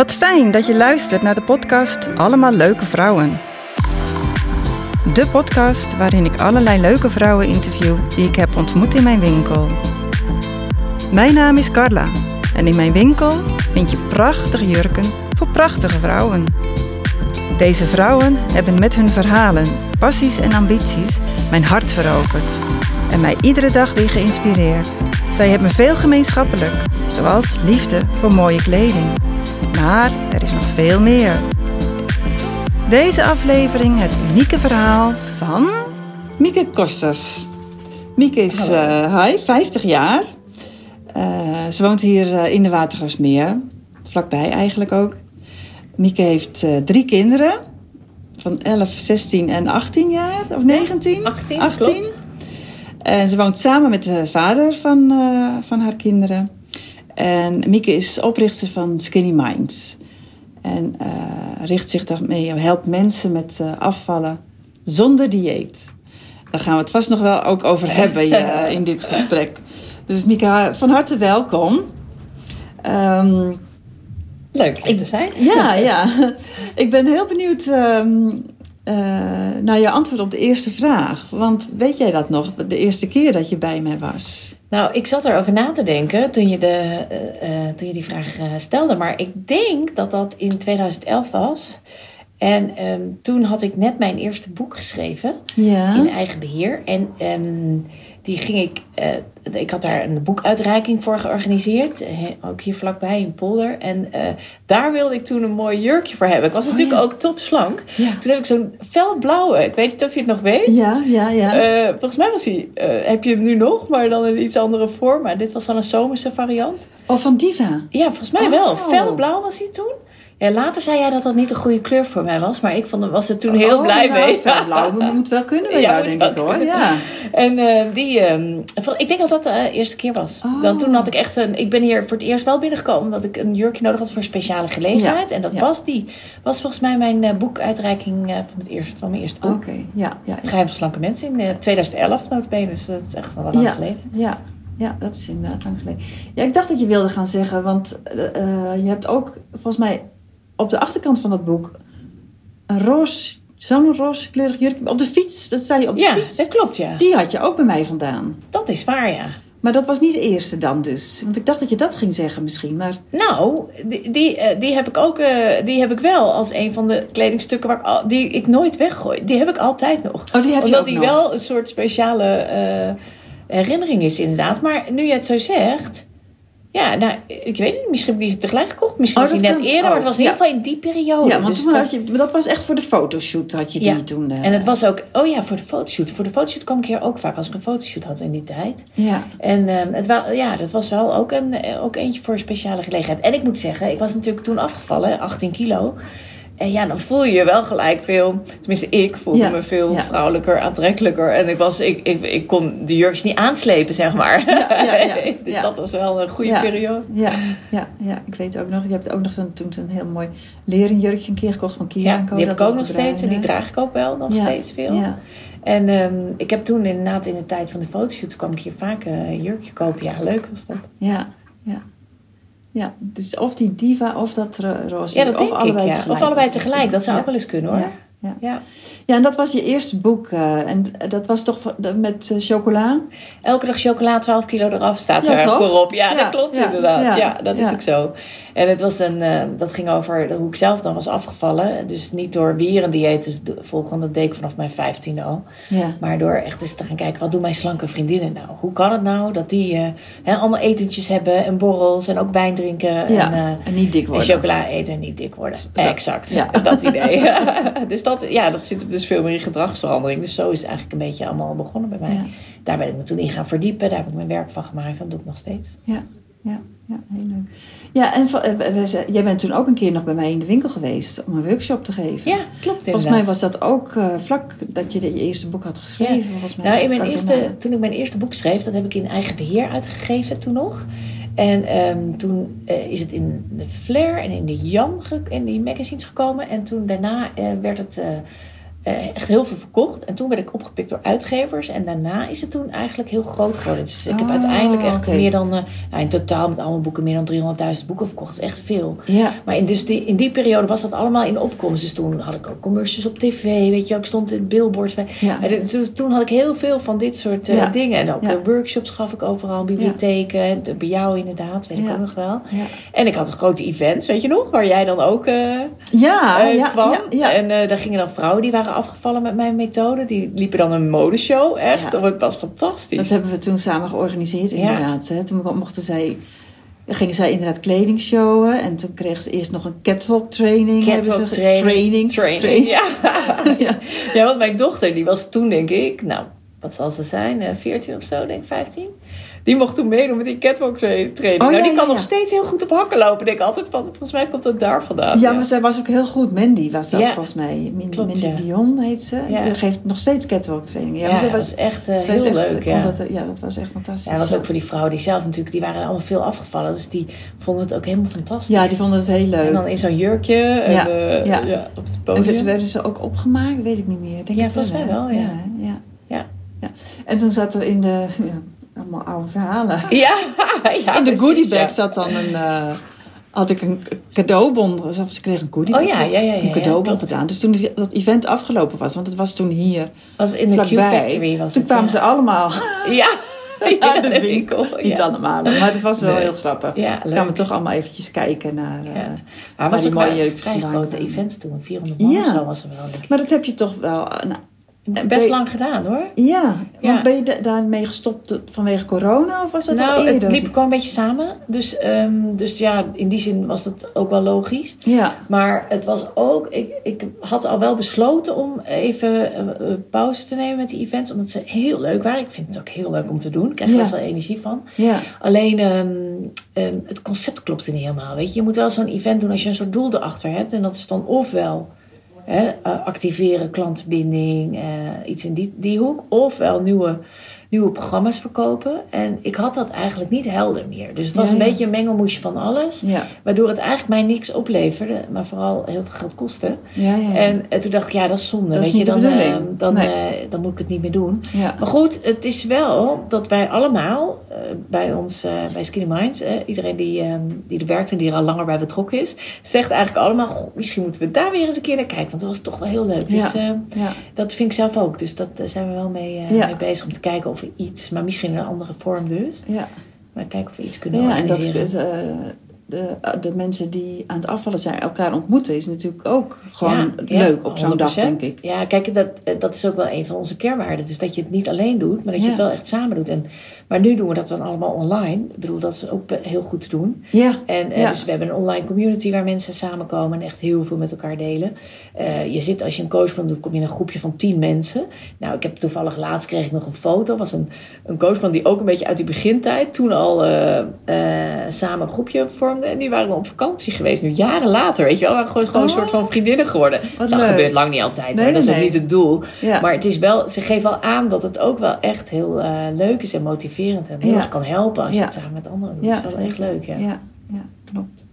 Wat fijn dat je luistert naar de podcast Allemaal Leuke Vrouwen. De podcast waarin ik allerlei leuke vrouwen interview die ik heb ontmoet in mijn winkel. Mijn naam is Carla en in mijn winkel vind je prachtige jurken voor prachtige vrouwen. Deze vrouwen hebben met hun verhalen, passies en ambities mijn hart veroverd en mij iedere dag weer geïnspireerd. Zij hebben veel gemeenschappelijk, zoals liefde voor mooie kleding. Maar er is nog veel meer. Deze aflevering het unieke verhaal van Mieke Kosters. Mieke is uh, hi, 50 jaar. Uh, ze woont hier uh, in de Watergrasmeer, vlakbij eigenlijk ook. Mieke heeft drie kinderen van 11, 16 en 18 jaar, of 19? 18, 18. klopt. En ze woont samen met de vader van, van haar kinderen. En Mieke is oprichter van Skinny Minds. En uh, richt zich daarmee, helpt mensen met uh, afvallen zonder dieet. Daar gaan we het vast nog wel ook over hebben uh, in dit gesprek. Dus Mieke, van harte welkom. Um, Leuk om te zijn. Ja, ja. Ik ben heel benieuwd um, naar je antwoord op de eerste vraag. Want weet jij dat nog, de eerste keer dat je bij mij was? Nou, ik zat erover na te denken toen je, de, uh, uh, toen je die vraag stelde. Maar ik denk dat dat in 2011 was. En um, toen had ik net mijn eerste boek geschreven. Ja. In eigen beheer. En um, die ging ik... ik had daar een boekuitreiking voor georganiseerd. ook hier vlakbij in Polder. En daar wilde ik toen een mooi jurkje voor hebben. Ik was natuurlijk oh, ja. ook topslank. Ja. Toen heb ik zo'n felblauwe. Ik weet niet of je het nog weet. Ja, ja, ja. volgens mij was hij... heb je hem nu nog, maar dan in iets andere vorm. Maar dit was dan een zomerse variant. Oh, van Diva? Ja, volgens mij oh. wel. Felblauw was hij toen. Ja, later zei jij dat dat niet een goede kleur voor mij was, maar ik vond, was er toen heel oh, blij nou, mee. Blauw moet wel kunnen bij ja, jou, denk ik hoor. Ja. En uh, die, um, ik denk dat dat de uh, eerste keer was. Oh. Dan toen had ik echt een, ik ben hier voor het eerst wel binnengekomen omdat ik een jurkje nodig had voor een speciale gelegenheid. Ja. En dat ja. was die, was volgens mij mijn uh, boekuitreiking van, het eerste, van mijn eerste boek. Oké, okay. ja, ja, Het geheim van slanke mensen in 2011 notabene, dus dat is echt wel wat lang ja. geleden. Ja. Ja, dat is inderdaad lang geleden. Ja, ik dacht dat je wilde gaan zeggen, want je hebt ook volgens mij op de achterkant van dat boek een roze, zo'n roze kleurig jurkje op de fiets. Dat zei je op de ja, fiets. dat klopt, ja. Die had je ook bij mij vandaan. Dat is waar, ja. Maar dat was niet de eerste dan dus. Want ik dacht dat je dat ging zeggen misschien, maar... Nou, die, die, die heb ik ook uh, die heb ik wel als een van de kledingstukken waar ik al, die ik nooit weggooi. Die heb ik altijd nog. Oh, die heb Omdat je ook die nog. wel een soort speciale uh, herinnering is inderdaad. Maar nu je het zo zegt... Ja, nou, ik weet niet. Misschien heb ik die tegelijk gekocht. Misschien oh, was die net kan... eerder. Oh, maar het was in ieder geval in die periode. Ja, want dus toen dat... had je, dat was echt voor de fotoshoot had je die ja. toen. Uh... En het was ook... Oh ja, voor de fotoshoot. Voor de fotoshoot kwam ik hier ook vaak als ik een fotoshoot had in die tijd. Ja. En um, het wa- ja, dat was wel ook, een, ook eentje voor een speciale gelegenheid. En ik moet zeggen, ik was natuurlijk toen afgevallen. 18 kilo. En ja, dan voel je je wel gelijk veel... Tenminste, ik voelde ja, me veel ja. vrouwelijker, aantrekkelijker. En ik, was, ik, ik, ik kon de jurkjes niet aanslepen, zeg maar. Ja, ja, dus dat was wel een goede periode. Ja, ja, ja, ik weet ook nog. Je hebt ook nog zo'n, toen een heel mooi leren jurkje een keer gekocht van Kira. Ja, die heb ik ook nog steeds. En die draag ik ook wel nog steeds veel. Ja. En um, ik heb toen inderdaad in de tijd van de fotoshoots... kwam ik hier vaak een uh, jurkje kopen. Ja, leuk was dat. Ja, ja. Ja, dus of die diva of dat roze. Ja, dat of denk allebei ik, ja. tegelijk. Of allebei tegelijk, dat zou ook wel eens kunnen hoor. Ja, ja. ja. en dat was je eerste boek. Uh, en dat was toch met uh, chocola? Elke dag chocola, 12 kilo eraf staat ja, er toch? voorop. Ja, ja, dat klopt inderdaad. Ja, dat is ook zo. En het was een, uh, dat ging over hoe ik zelf dan was afgevallen. Dus niet door dieet te volgen, dat deed ik vanaf mijn 15 al. Ja. Maar door echt eens te gaan kijken, wat doen mijn slanke vriendinnen nou? Hoe kan het nou dat die hè, allemaal etentjes hebben en borrels en ook wijn drinken. Ja, en, en niet dik worden. En chocola eten en niet dik worden. Zo. Exact, ja. dat idee. dus dat, ja, dat zit dus veel meer in gedragsverandering. Dus zo is het eigenlijk een beetje allemaal begonnen bij mij. Ja. Daar ben ik me toen in gaan verdiepen. Daar heb ik mijn werk van gemaakt. Dat doe ik nog steeds. Ja, ja, ja heel leuk. Ja, en jij bent toen ook een keer nog bij mij in de winkel geweest om een workshop te geven. Ja, klopt Volgens mij was dat ook uh, vlak dat je je eerste boek had geschreven. Ja. Volgens mij nou, in mijn eerste, toen ik mijn eerste boek schreef, dat heb ik in eigen beheer uitgegeven toen nog. En um, toen uh, is het in de Flair en in de Jan in die magazines gekomen. En toen daarna uh, werd het eh, echt heel veel verkocht. En toen werd ik opgepikt door uitgevers. En daarna is het toen eigenlijk heel groot geworden. Dus ik heb Oh, uiteindelijk echt meer dan... eh, nou, in totaal met allemaal boeken meer dan 300.000 boeken verkocht. Dat is echt veel. Ja. Maar in, dus die, in die periode was dat allemaal in opkomst. Dus toen had ik ook commercials op tv. Weet je, wel. ik stond in billboards bij. Ja. En dus toen had ik heel veel van dit soort eh, dingen. En ook Ja. eh, workshops gaf ik overal, bibliotheken. Bij jou inderdaad, weet ik ook nog wel. Ja. En ik had grote events, weet je nog? Waar jij dan ook eh, Ja, eh, ja, kwam. ja, ja. En eh, daar gingen dan vrouwen die waren afgevallen met mijn methode. Die liepen dan een modeshow. Echt, Ja. dat was- fantastisch. Dat hebben we toen samen georganiseerd, Ja. inderdaad. Hè. Toen mochten zij, gingen zij inderdaad kleding showen. En toen kregen ze eerst nog een catwalk training. hebben Catwalk ze, training. training. Training, ja. Ja. ja, want mijn dochter, die was toen denk ik, nou, wat zal ze zijn? eh, 14 of zo, denk ik, 15. Die mocht toen meedoen met die catwalk tra- training. Oh, nou, ja, die kan ja, nog steeds heel goed op hakken lopen. Denk ik altijd van, volgens mij komt dat daar vandaan. Ja, maar zij was ook heel goed. Mandy was dat volgens mij. Min- Klopt, Mindy. Dion heet ze. Ja. Ze geeft nog steeds catwalk training. Ja, dat was, echt eh, heel echt- leuk. Ja. omdat, ja, dat was echt fantastisch. Ja, dat was ook voor die vrouwen die zelf natuurlijk, die waren allemaal veel afgevallen. Dus die vonden het ook helemaal fantastisch. Ja, die vonden het heel leuk. En dan in zo'n jurkje en, Ja, eh, ja. op het En podium. ze werden ze ook opgemaakt? Weet ik niet meer. Denk Ja, het volgens mij wel, ja. Ja. Ja. En toen zat er in de... Ja, allemaal oude verhalen. Ja, ja, in de precies, goodiebag ja. zat dan een... eh, had ik een cadeaubon, of ze kreeg een goodiebag. Oh ja, ja, ja, ja, Een ja, cadeaubon gedaan. Dus toen dat event afgelopen was, want het was toen hier Was in de Q vlakbij. Factory was toen kwamen ja. ze allemaal Ja, naar de winkel. ja. Niet allemaal, maar het was wel Nee. heel grappig. Ja, ze leuk. kwamen toch allemaal eventjes kijken naar... eh, Ja. Maar waar was die ook mooie jurkjes vandaan grote events toen. 400 man Ja. of zo was er wel. Maar dat heb je toch wel... nou, Best je- lang gedaan hoor. Ja, Ja. want ben je da- daarmee gestopt vanwege corona of was dat al nou, eerder? het liep gewoon een beetje samen. Dus, ehm, dus ja, in die zin was dat ook wel logisch. Ja, Maar het was ook, ik, ik had al wel besloten om even eh, eh, pauze te nemen met die events, omdat ze heel leuk waren. Ik vind het ook heel leuk om te doen. Ik krijg er Ja. best wel energie van. ja, Alleen ehm, ehm, het concept klopte niet helemaal. Weet je? je moet wel zo'n event doen als je een soort doel erachter hebt. En dat is dan ofwel hè, eh, activeren, klantenbinding, eh, iets in die, die hoek. Ofwel nieuwe, nieuwe programma's verkopen. En ik had dat eigenlijk niet helder meer. Dus het was Ja, een ja. beetje een mengelmoesje van alles. ja, Waardoor het eigenlijk mij niks opleverde, maar vooral heel veel geld kostte. ja, ja. En eh, toen dacht ik, ja, dat is zonde. Dat weet je, dan, dan, Nee. dan moet ik het niet meer doen. Maar goed, het is wel dat wij allemaal bij ons, eh, bij Skinny Mind, eh, iedereen die, ehm, die er werkt en die er al langer bij betrokken is, zegt eigenlijk allemaal, "Goh, misschien moeten we daar weer eens een keer naar kijken. Want dat was toch wel heel leuk. Dus Ja. eh, ja. dat vind ik zelf ook. Dus dat, daar zijn we wel mee, eh, mee bezig om te kijken of we iets, maar misschien in een andere vorm dus. ja. Maar kijken of we iets kunnen Ja, en dat eh, de, de mensen die aan het afvallen zijn elkaar ontmoeten is natuurlijk ook gewoon Ja, ja, leuk op zo'n dag, 100%. denk ik. Ja, kijk, dat, eh, dat is ook wel een van onze kernwaarden. Dus dat je het niet alleen doet, maar dat je het wel echt samen doet. En, maar nu doen we dat dan allemaal online. Ik bedoel, dat is ook heel goed te doen. Ja, En eh, Ja. dus we hebben een online community waar mensen samenkomen en echt heel veel met elkaar delen. Eh, je zit, als je een coachplan doet, kom je in een groepje van tien mensen. Nou, ik heb toevallig laatst kreeg ik nog een foto. was een, een coachplan die ook een beetje uit die begintijd toen al eh, samen een groepje vormde. En die waren op vakantie geweest, nu jaren later. Weet je wel, we waren gewoon, gewoon een Oh. soort van vriendinnen geworden. Wat dat leuk. gebeurt lang niet altijd. Nee, dat is ook nee. niet het doel. Ja. Maar het is wel, ze geven al aan dat het ook wel echt heel leuk is en motiverend. En heel erg kan helpen als je het samen met anderen doet. Ja, dat is wel echt leuk, ja. ja, ja, klopt.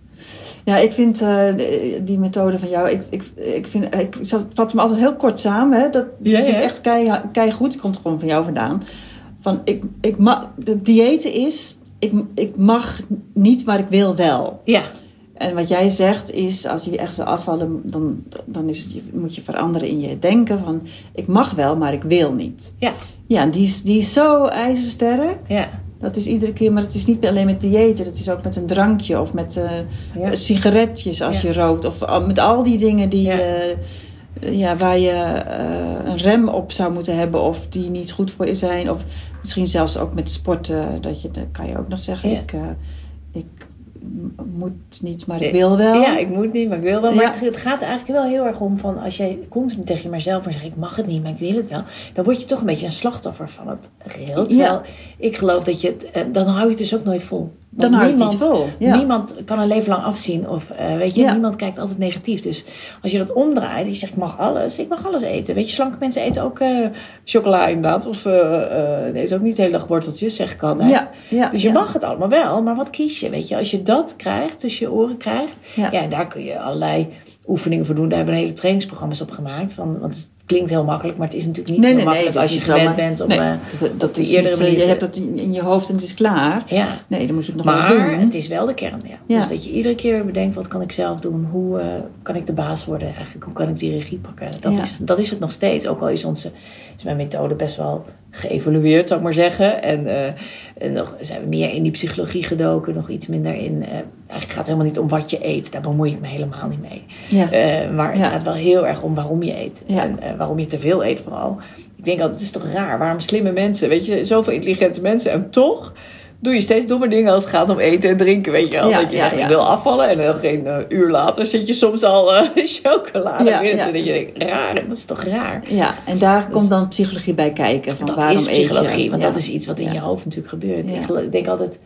Ja, ik vind eh, die methode van jou, ik, ik, ik, vind, ik vat hem altijd heel kort samen. Hè? Dat Ja, vind ik ja. echt kei, kei goed. Komt gewoon van jou vandaan. Van, ik, ik mag, de diëten is, ik, ik mag niet, maar ik wil wel. Ja, En wat jij zegt is, als je echt wil afvallen, dan, dan is het, moet je veranderen in je denken van, ik mag wel, maar ik wil niet. ja, Ja, die is, die is zo ijzersterk. ja. Dat is iedere keer, maar het is niet alleen met diëten. Het is ook met een drankje of met eh, Ja. sigaretjes als Ja. je rookt. Of met al die dingen die, Ja. eh, ja, waar je eh, een rem op zou moeten hebben. Of die niet goed voor je zijn. Of misschien zelfs ook met sporten. Dat, je, dat kan je ook nog zeggen. Ja. Ik, eh, ik moet niet, maar ik wil wel. Ja, ik moet niet, maar ik wil wel. Maar Ja. het, het gaat eigenlijk wel heel erg om van als jij continu tegen je maar zegt ik mag het niet, maar ik wil het wel. Dan word je toch een beetje een slachtoffer van het geheel. Terwijl ik geloof dat je het, eh, dan hou je het dus ook nooit vol. Want Dan hou je het niet vol, ja. Niemand kan een leven lang afzien of eh, weet je, Ja. niemand kijkt altijd negatief. Dus als je dat omdraait, je zegt ik mag alles, ik mag alles eten. Weet je, slanke mensen eten ook eh, chocola inderdaad. Of eh eh eten ook niet de hele dag worteltjes, zeg ik altijd. Ja, ja, Dus je ja. mag het allemaal wel, maar wat kies je? Weet je, als je dat krijgt, tussen je oren krijgt, Ja. ja. daar kun je allerlei oefeningen voor doen. Daar hebben we hele trainingsprogramma's op gemaakt. Van, want klinkt heel makkelijk, maar het is natuurlijk niet Nee, heel nee, nee. makkelijk als je gewend bent om... eh, dat, dat is eerdere niet, je hebt dat in, je hoofd en het is klaar. ja. Nee, dan moet je het nog Maar wel doen. het is wel de kern, ja. Ja. Dus dat je iedere keer weer bedenkt, wat kan ik zelf doen? Hoe eh, kan ik de baas worden eigenlijk? Hoe kan ik die regie pakken? Dat, Ja. is, dat is het nog steeds. Ook al is, onze, is mijn methode best wel geëvolueerd, zou ik maar zeggen. En, eh, en nog zijn we meer in die psychologie gedoken, nog iets minder in... eh, eigenlijk gaat het helemaal niet om wat je eet. Daar bemoei ik me helemaal niet mee. Ja. Eh, maar het Ja. gaat wel heel erg om waarom je eet. Ja. En waarom je te veel eet vooral. Ik denk altijd, het is toch raar. Waarom slimme mensen, weet je, zoveel intelligente mensen. En toch doe je steeds domme dingen als het gaat om eten en drinken. Weet je wel. Ja, dat je ja, wil afvallen. En dan geen uur later zit je soms al eh, chocolade Ja, in. ja. En dat je denkt, raar, dat is toch raar. Ja, en daar komt dan psychologie bij kijken. Van dat waarom is psychologie, je? want dat is iets wat in je hoofd natuurlijk gebeurt. Ik, denk altijd,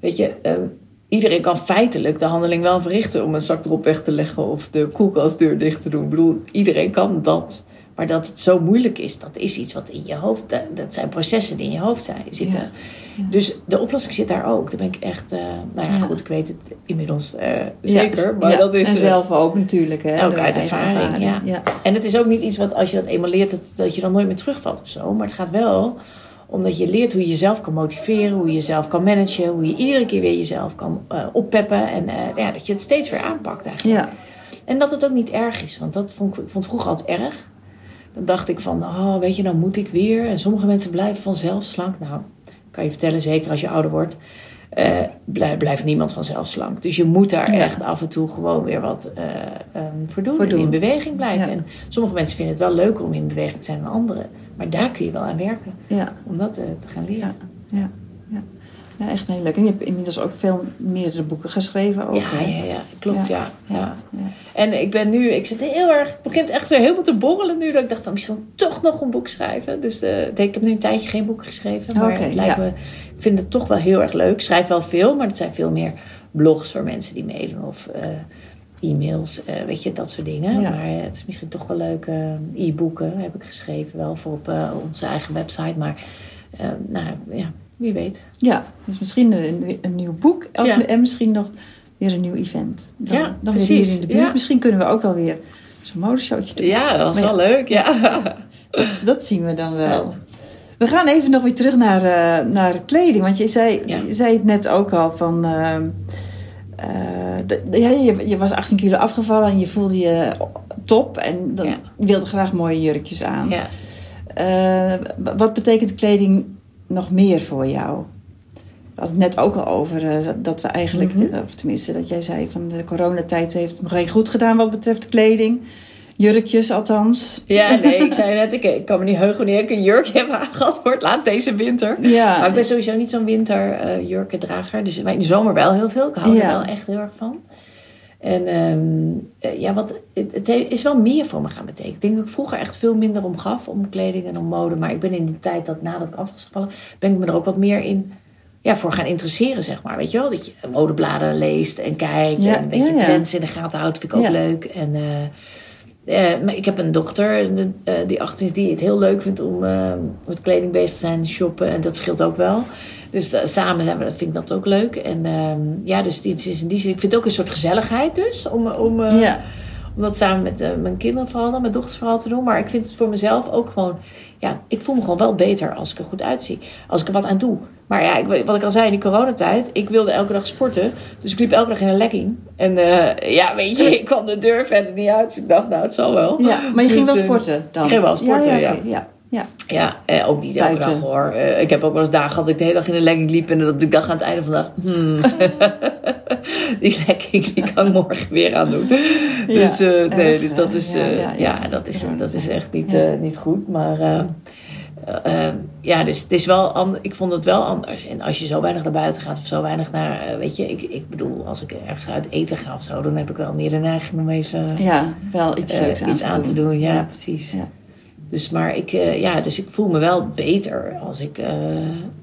weet je, ehm, iedereen kan feitelijk de handeling wel verrichten om een zak erop weg te leggen of de koelkastdeur dicht te doen. Ik bedoel, iedereen kan dat. Maar dat het zo moeilijk is, dat is iets wat in je hoofd, dat, dat zijn processen die in je hoofd zijn, zitten. Ja. Dus de oplossing zit daar ook. Daar ben ik echt, eh, nou ja, Ja. goed, ik weet het inmiddels eh, Ja, zeker. Maar ja, dat is en eh, zelf ook natuurlijk. Hè, ook uit ervaring, ja. ja. En het is ook niet iets wat als je dat eenmaal leert, dat, dat je dan nooit meer terugvalt of zo. Maar het gaat wel omdat je leert hoe je jezelf kan motiveren, hoe je jezelf kan managen, hoe je iedere keer weer jezelf kan eh, oppeppen. En ja, dat je het steeds weer aanpakt eigenlijk. Ja. En dat het ook niet erg is, want dat vond ik, ik vond vroeger altijd erg. Dan dacht ik van, oh, weet je, nou moet ik weer. En sommige mensen blijven vanzelf slank. Nou, kan je vertellen, zeker als je ouder wordt, eh, blij- blijft niemand vanzelf slank. Dus je moet daar Ja. echt af en toe gewoon weer wat ehm, voor doen. In beweging blijven. Ja. En sommige mensen vinden het wel leuker om in beweging te zijn dan anderen. Maar daar kun je wel aan werken, Ja. om dat eh, te gaan leren. Ja. Ja. echt heel leuk. En je hebt inmiddels ook veel meerdere boeken geschreven. Ook, Ja, ja, ja, klopt, ja. ja. En ik ben nu, ik zit heel erg, het begint echt weer helemaal te borrelen nu. Dat ik dacht van misschien moet ik toch nog een boek schrijven. Dus eh, ik heb nu een tijdje geen boek geschreven. Maar Oké, het lijkt ja. me, ik vind het toch wel heel erg leuk. Ik schrijf wel veel, maar het zijn veel meer blogs voor mensen die meedoen. Of eh, e-mails, eh, weet je, dat soort dingen. Ja. Maar het is misschien toch wel leuk. e-boeken heb ik geschreven, wel voor op onze eigen website. Maar nou ja, wie weet. Ja, dus misschien een, een nieuw boek of, Ja. en misschien nog weer een nieuw event. Dan, Ja, dan weer hier in de buurt. Ja. Misschien kunnen we ook wel weer zo'n modeshowtje doen. Ja, dat Maar wel leuk, ja. Dat, dat zien we dan wel. We gaan even nog weer terug naar, eh, naar kleding. Want je zei, je zei het net ook al van... de- ja, je, je was 18 kilo afgevallen en je voelde je top. En dan Ja. wilde graag mooie jurkjes aan. ja. Wat betekent kleding nog meer voor jou? We hadden het net ook al over eh, dat- dat we eigenlijk, Mhm. of tenminste dat jij zei van de coronatijd heeft het nog geen goed gedaan wat betreft kleding. Jurkjes althans. Ja, nee, ik zei net, ik, ik kan me niet heugen wanneer ik een jurkje heb aangehad voor het laatst deze winter. Ja, Maar ik ben sowieso niet zo'n winterjurkendrager. dus maar in de zomer wel heel veel. Ik hou Ja. er wel echt heel erg van. En ehm, eh, ja, wat, het, het he- is wel meer voor me gaan betekenen. Ik denk dat ik vroeger echt veel minder om gaf. Om kleding en om mode. Maar ik ben in die tijd dat nadat ik af was gevallen... ben ik me er ook wat meer in... Ja, voor gaan interesseren, zeg maar. Weet je wel? Dat je modebladen leest en kijkt. Ja, en een beetje ja, ja. trends in de gaten houdt. Vind ik ook leuk. En... eh, maar ik heb een dochter die 18 is, die het heel leuk vindt om met kleding bezig te zijn, shoppen. En dat scheelt ook wel. Dus eh, samen zijn we, vind ik dat ook leuk. En ehm, ja, dus dit is in die zin, ik vind het ook een soort gezelligheid dus. Om, om, eh, ja. om dat samen met eh, mijn kinderen vooral, dan, mijn dochters vooral te doen. Maar ik vind het voor mezelf ook gewoon, ja, ik voel me gewoon wel beter als ik er goed uitzie. Als ik er wat aan doe. Maar ja, ik, wat ik al zei in die coronatijd, ik wilde elke dag sporten. Dus ik liep elke dag in een legging. En ja, weet je, ik kwam de deur verder niet uit. Dus ik dacht, nou, het zal wel. ja, maar je ging Dus, wel sporten dan? ik ging wel sporten, ja. ja. ja. Ja, eh, ook niet elke dag hoor. Eh, ik heb ook wel eens dagen gehad dat ik de hele dag in een legging liep. En dat ik dacht aan het einde van de dag, hmm, die legging die kan ik morgen weer aan doen. dus eh, nee, dus dat hè? is, Ja, eh, ja, ja, ja. dat, is, Ja. dat is echt niet, Ja. eh, niet goed. Maar eh, eh, eh, ja, dus het is wel ik vond het wel anders. En als je zo weinig naar buiten gaat of zo weinig naar, eh, weet je, ik, ik bedoel, als ik ergens uit eten ga of zo, dan heb ik wel meer de neiging om even Ja, wel iets eh, leuks aan, iets te, aan doen. te doen. Ja, Ja. precies. Ja. Dus, maar ik, eh, ja, dus ik voel me wel beter als ik, eh,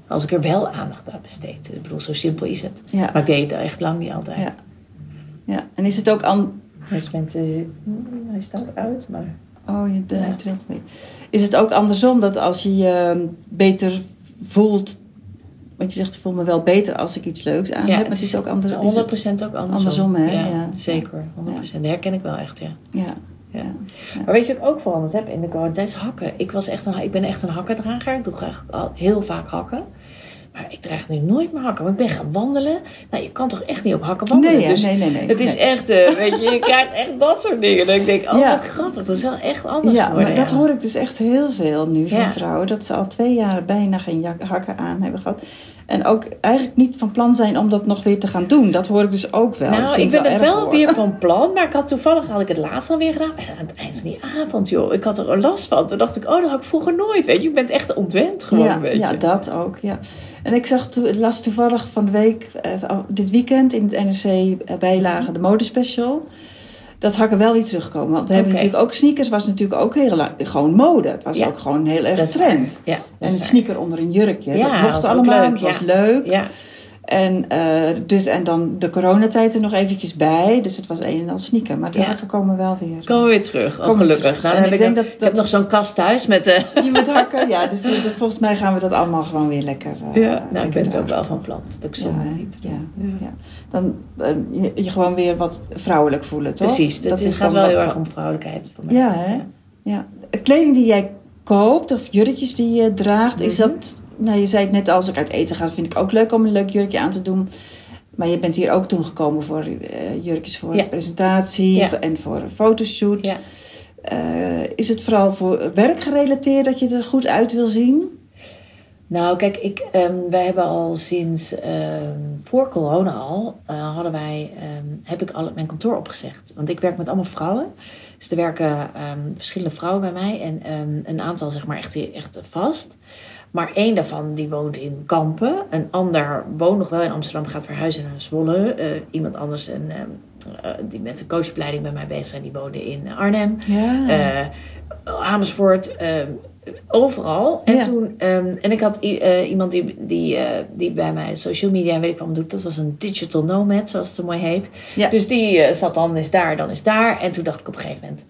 als ik er wel aandacht aan besteed. Ik bedoel, zo simpel is het. Ja. Maar ik deed het echt lang niet altijd. Ja. ja. En is het ook aan... Dus met, eh, hij staat uit, maar... Oh, je, de, Ja. hij trilt mee. Is het ook andersom dat als je je beter voelt... Want je zegt, ik voel me wel beter als ik iets leuks aan Ja, heb. Maar het is ook andersom. 100% ook andersom. andersom, hè? Ja, Ja. Zeker, 100%. Dat herken ik wel echt, ja. Ja, ja. Maar weet je wat ik ook veranderd heb in de coronatijd? is hakken. Ik, was echt een, ik ben echt een hakkendrager. Ik doe graag al heel vaak hakken. Maar ik draag nu nooit meer hakken. Want ik ben gaan wandelen. Nou, je kan toch echt niet op hakken wandelen? Nee, ja, dus nee, nee, nee, Het is nee. echt, eh, weet je, je krijgt echt dat soort dingen. Dan denk ik, oh Ja. wat grappig. Dat is wel echt anders Ja, geworden. maar dat ja. hoor ik dus echt heel veel nu van vrouwen. Dat ze al twee jaar bijna geen hakken aan hebben gehad. En ook eigenlijk niet van plan zijn om dat nog weer te gaan doen. Dat hoor ik dus ook wel. Nou, ik ben wel het wel hoor. weer van plan. Maar ik had toevallig had ik het laatst alweer gedaan. En aan het eind van die avond, joh. Ik had er last van. Toen dacht ik, oh, dat had ik vroeger nooit. Weet je, je bent echt ontwend gewoon, Ja, weet je. ja, dat ook. Ja. En ik zag las toevallig van de week, eh, dit weekend in het NRC bijlage, de modespecial. Dat hakken wel weer terugkomen. Want we hebben natuurlijk ook sneakers, was natuurlijk ook heel lang, gewoon mode. Het was Ja. ook gewoon heel erg trend. Ja, En een waar. sneaker onder een jurkje. Ja, dat mocht allemaal. leuk, het was ja. leuk. En, eh, dus, en dan de coronatijd er nog eventjes bij. Dus het was een en al sneaker. Maar de Ja. hakken komen wel weer. komen we weer terug. Oh, Komen we gelukkig. terug. Nou, En heb ik denk nog- dat- ik heb dat- nog zo'n kast thuis met... eh Je met hakken, ja. Dus eh, de- volgens mij gaan we dat allemaal gewoon weer lekker ja, nou, ik ben het ook wel van plan. Dat ik Ja, niet ja, Ja. Dan je, je gewoon weer wat vrouwelijk voelen, toch? Precies, dat, is gaat wel heel erg om vrouwelijkheid voor mij. Ja, hè? Ja. Kleding die jij koopt of jurkjes die je draagt, is Mhm. dat... Nou, je zei het net, als ik uit eten ga, vind ik ook leuk om een leuk jurkje aan te doen. Maar je bent hier ook toen gekomen voor eh, jurkjes voor Ja. presentatie Ja. en voor een fotoshoot. Ja. Eh, is het vooral voor werk gerelateerd dat je er goed uit wil zien? Nou, kijk, ik, ehm, wij hebben al sinds ehm, voor corona al, eh, hadden wij, ehm, heb ik al mijn kantoor opgezegd. Want ik werk met allemaal vrouwen. Dus er werken verschillende vrouwen bij mij en een aantal zeg maar echt, echt vast. Maar één daarvan die woont in Kampen. Een ander woont nog wel in Amsterdam, gaat verhuizen naar Zwolle. Eh, iemand anders een, ehm, eh, die met de coachopleiding bij mij bezig zijn, die woonde in Arnhem. Ja. Eh, Amersfoort, overal. En Ja. toen, ehm, en ik had iemand die, die, die bij mij social media en weet ik wat doet. Dat was een digital nomad, zoals het zo mooi heet. Ja. Dus die zat dan is daar, dan is daar. En toen dacht ik op een gegeven moment.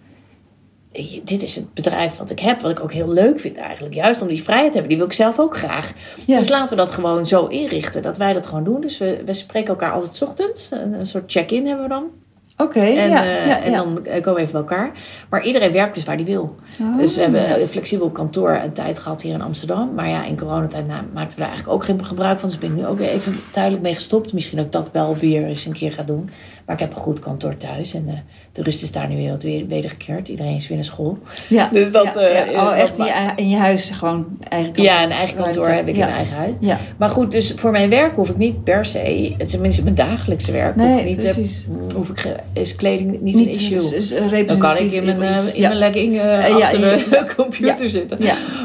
Dit is het bedrijf wat ik heb, wat ik ook heel leuk vind eigenlijk. Juist om die vrijheid te hebben, die wil ik zelf ook graag. Ja. Dus laten we dat gewoon zo inrichten, dat wij dat gewoon doen. Dus we, we spreken elkaar altijd 's ochtends. Een, een soort check-in hebben we dan. Oké, En, ja, eh, ja, en ja. dan eh, komen we even bij elkaar. Maar iedereen werkt dus waar die wil. Oh, dus we hebben ja. een flexibel kantoor een tijd gehad hier in Amsterdam. Maar ja, in coronatijd nou, maakten we daar eigenlijk ook geen gebruik van. Dus ben ik nu ook weer even tijdelijk mee gestopt. Misschien ik dat wel weer eens een keer ga doen. Maar ik heb een goed kantoor thuis. En eh, de rust is daar nu weer wat wedergekeerd. Iedereen is weer naar school. Ja, Dus dat, Oh, dat echt in je, in je huis gewoon eigen kantoor. Ja, een eigen kantoor heb ik in mijn eigen huis. Ja, Maar goed, dus voor mijn werk hoef ik niet per se... Tenminste mijn dagelijkse werk. hoef Nee, ik niet, precies. hoef ik, is kleding niet, niet een issue. Dan kan ik in mijn, eh, in ja. mijn legging eh, Eh, ja, achter de ja. computer zitten.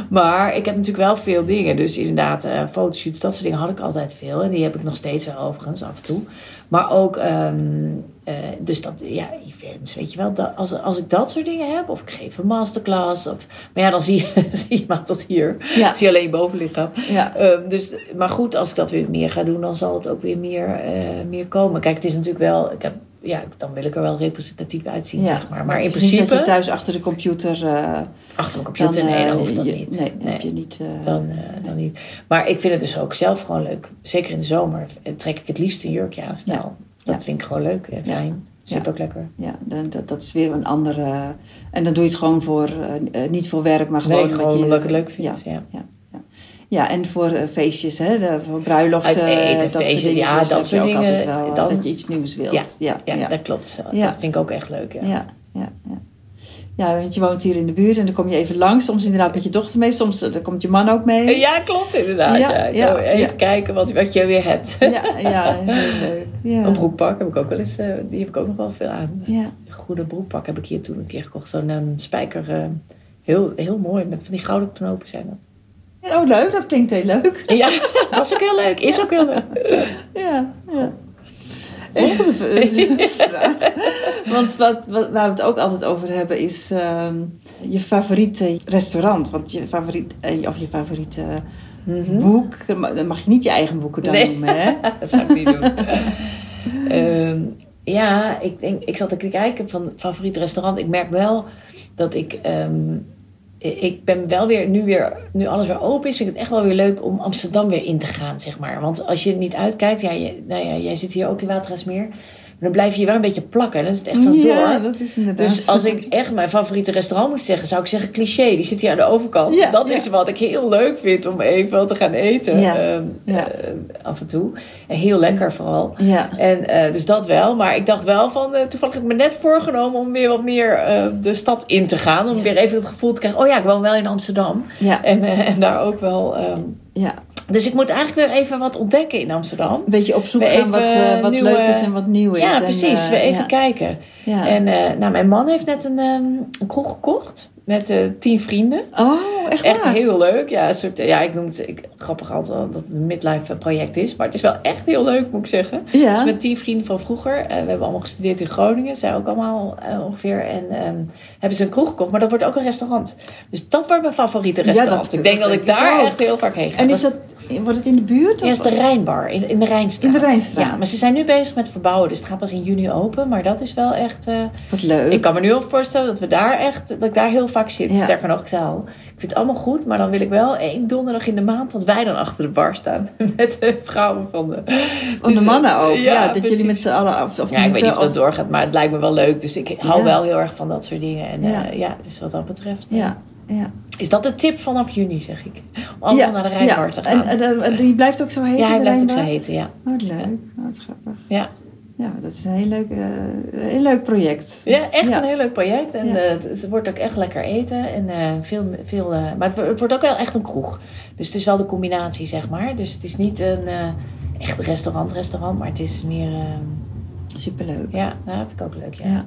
Maar ik heb natuurlijk wel veel dingen. Dus inderdaad, eh fotoshoots, dat soort dingen had ik altijd veel. En die heb ik nog steeds wel overigens, af en toe. Maar ook, ehm, eh, dus dat, ja, events, weet je wel. Dat, als, als ik dat soort dingen heb, of ik geef een masterclass. Of, maar ja, dan zie je, zie je maar tot hier. Zie je alleen je bovenlichaam. Ehm, dus, maar goed, als ik dat weer meer ga doen, dan zal het ook weer meer, meer komen. Kijk, het is natuurlijk wel, ik heb, ja, dan wil ik er wel representatief uitzien, ja. zeg maar. Maar in niet principe, dat je thuis achter de computer... eh, achter mijn computer, dan, nee, dan eh, hoeft dat je- niet. Nee, heb je niet... eh, Dan, dan niet. Maar ik vind het dus ook zelf gewoon leuk. Zeker in de zomer trek ik het liefst een jurkje aan snel. Ja. Dat Ja. vind ik gewoon leuk fijn. Zit ook lekker. Ja, dan- dat, dat is weer een andere... En dan doe je het gewoon voor... niet voor werk, maar gewoon... Nee, omdat gewoon je, omdat ik het leuk vind. Ja, Ja. en voor eh, feestjes, hè, de, voor bruiloften, eten, dat soort feestjes, dingen. ja, dat soort ook dingen, altijd wel, eh, dan- dat je iets nieuws wilt. Ja, ja, Ja, ja. dat klopt. Ja. Dat vind ik ook echt leuk. Ja. Ja, ja, want je woont hier in de buurt en dan kom je even langs. Soms inderdaad met je dochter mee, soms eh, dan komt je man ook mee. Ja, klopt inderdaad. Ja, Ja, ja, Even ja. kijken wat, wat je weer hebt. ja, ja, heel leuk. Ja. Een broekpak heb ik ook wel eens, die heb ik ook nog wel veel aan. Ja. Een goede broekpak heb ik hier toen een keer gekocht. Zo'n spijker, heel, heel mooi, met van die gouden knopen zijn dat. Oh, leuk, dat klinkt heel leuk. Ja, was ook heel leuk, is ook heel leuk. Ja, ja. Volgende vraag. Want wat, wat, waar we het ook altijd over hebben is ehm, je favoriete restaurant. Want je favoriet, eh, of je favoriete boek. Dan mag je niet je eigen boeken dan Mhm. Nee. noemen, hè? dat zou ik niet doen. Ehm, ja, ik, denk, ik zat te kijken van favoriet restaurant. Ik merk wel dat ik... ehm, ik ben wel weer, nu weer, nu alles weer open is, vind ik het echt wel weer leuk om Amsterdam weer in te gaan, zeg maar. Want als je niet uitkijkt, ja, je, nou ja jij zit hier ook in Dan blijf je je wel een beetje plakken. En dan is het echt zo Ja, door. dat is inderdaad. Dus als ik echt mijn favoriete restaurant moet zeggen, zou ik zeggen cliché. Die zit hier aan de overkant. Ja, dat ja. is wat ik heel leuk vind om even te gaan eten. Ja, ehm, ja. eh, af en toe. En heel lekker vooral. Ja. En eh, dus dat wel. Maar ik dacht wel van, eh, toevallig heb ik me net voorgenomen om weer wat meer de stad in te gaan. Om Ja. weer even het gevoel te krijgen, oh ja, ik woon wel in Amsterdam. Ja. En, en daar ook wel. ehm, ja. Dus ik moet eigenlijk weer even wat ontdekken in Amsterdam. Een beetje op zoek wat, eh, wat nieuwe- leuk is en wat nieuw is. Ja, En, precies. eh, we even ja. kijken. Ja. En eh, nou, mijn man heeft net een, ehm, een kroeg gekocht. Met tien vrienden. oh, echt Echt waar? heel leuk. Ja, een soort, ja, ik noem het ik, grappig altijd dat het een midlife project is. Maar het is wel echt heel leuk, moet ik zeggen. Ja. Dus met tien vrienden van vroeger. we hebben allemaal gestudeerd in Groningen. Zij ook allemaal ongeveer. En ehm, hebben ze een kroeg gekocht. Maar dat wordt ook een restaurant. Dus dat wordt mijn favoriete Ja, restaurant. dat- ik denk dat dat, ik daar echt heel vaak heen ga. En is dat, wordt het in de buurt? Ja, of- is de Rijnbar in, in de Rijnstraat. In de Rijnstraat. Ja, maar ze zijn nu bezig met verbouwen. Dus het gaat pas in juni open. Maar dat is wel echt... eh, Wat leuk. ik kan me nu al voorstellen dat we daar echt, dat ik daar heel vaak zit. Ja. Sterker nog, ik al, ik vind het allemaal goed, maar dan wil ik wel één donderdag in de maand dat wij dan achter de bar staan met de vrouwen van de. Van de Dus, mannen ook. Ja, dat precies. jullie met z'n allen... Of, of Ja, ik weet niet of dat doorgaat, maar het lijkt me wel leuk. Dus ik hou Ja. wel heel erg van dat soort dingen. En Ja. ja, ja dus wat dat betreft. eh, Ja, ja. Is dat de tip vanaf juni, zeg ik? Om allemaal ja, naar de Rijnbar ja. te gaan. En, en, en die blijft ook zo heten? ja, hij blijft ook zo heten, ja. Oh, wat leuk. Oh, wat grappig. Ja, Ja, dat is een heel leuk, eh, heel leuk project. ja echt Ja. een heel leuk project. En Ja. eh, het, het wordt ook echt lekker eten. En eh, veel, veel, maar het, wo- het wordt ook wel echt een kroeg. Dus het is wel de combinatie, zeg maar. Dus het is niet een echt restaurant, restaurant. Maar het is meer... eh, Superleuk. ja, nou, dat vind ik ook leuk, ja. Ja.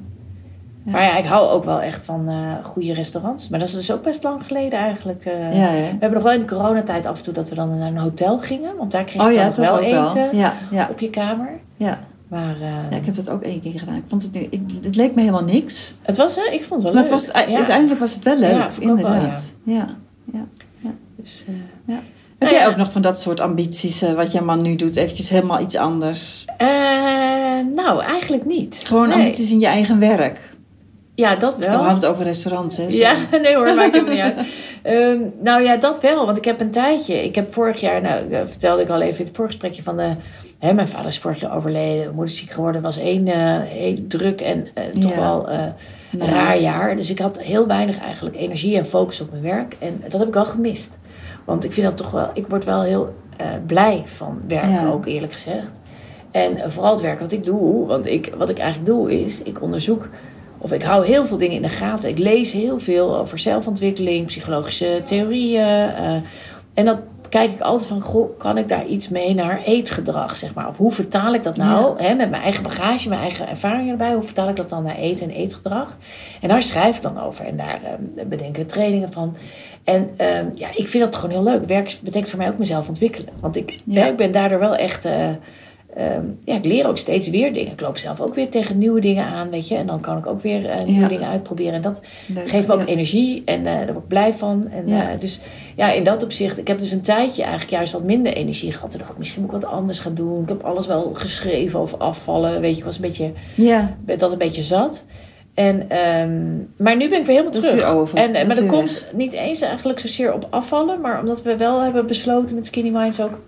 Ja. Maar ja, ik hou ook wel echt van eh, goede restaurants. Maar dat is dus ook best lang geleden eigenlijk. eh. Ja, hè? We hebben nog wel in de coronatijd af en toe dat we dan naar een hotel gingen. Want daar kreeg Oh je ja, dan wel eten wel. Ja, ja, op je kamer. ja. Maar eh, ja, ik heb dat ook één keer gedaan. Ik vond het, nu- ik, het leek me helemaal niks. het was, eh, ik vond het wel Maar het leuk. was, uiteindelijk was het wel leuk, wel, inderdaad. ja. Ja. Dus, Ja. Heb Nou jij ook nog van dat soort ambities, wat je man nu doet, eventjes helemaal iets anders? nou, eigenlijk niet. Gewoon Nee. ambities in je eigen werk. Ja, dat We wel. hadden het over restaurants, hè? Ja, nee hoor, maakt helemaal niet uit. Ehm, nou ja, dat wel. Want ik heb een tijdje... Ik heb vorig jaar... Nou, dat vertelde ik al even in het voorgesprekje van de... Hè, mijn vader is vorig jaar overleden. Mijn moeder is ziek geworden. Het was één eh, druk en eh, toch Ja. wel eh, Nee. raar jaar. Dus ik had heel weinig eigenlijk energie en focus op mijn werk. En dat heb ik wel gemist. Want ik vind dat toch wel... Ik word wel heel eh, blij van werken Ja. ook, eerlijk gezegd. En eh, vooral het werk wat ik doe. Want ik, wat ik eigenlijk doe is... Ik onderzoek... Of ik hou heel veel dingen in de gaten. Ik lees heel veel over zelfontwikkeling, psychologische theorieën. eh, en dat kijk ik altijd van, goh, kan ik daar iets mee naar eetgedrag, zeg maar? Of hoe vertaal ik dat nou, hè, met mijn eigen bagage, mijn eigen ervaringen erbij. Hoe vertaal ik dat dan naar eten en eetgedrag? En daar schrijf ik dan over. En daar eh, bedenken we trainingen van. En eh, ja, ik vind dat gewoon heel leuk. Werk betekent voor mij ook mezelf ontwikkelen. Want ik, Ja. hè, ik ben daardoor wel echt... eh, Ehm, ja, ik leer ook steeds weer dingen. Ik loop zelf ook weer tegen nieuwe dingen aan, weet je. En dan kan ik ook weer eh, nieuwe Ja. dingen uitproberen. En dat Leuk, geeft me ook ja. energie en eh, daar word ik blij van. En, Ja. eh, dus ja, in dat opzicht, ik heb dus een tijdje eigenlijk juist wat minder energie gehad. Toen dacht ik, misschien moet ik wat anders gaan doen. Ik heb alles wel geschreven over afvallen. Weet je, ik was een beetje, Ja, dat een beetje zat. En, ehm, maar nu ben ik weer helemaal terug. over. En, Dat maar dat komt niet eens eigenlijk zozeer op afvallen. Maar omdat we wel hebben besloten met Skinny Minds ook...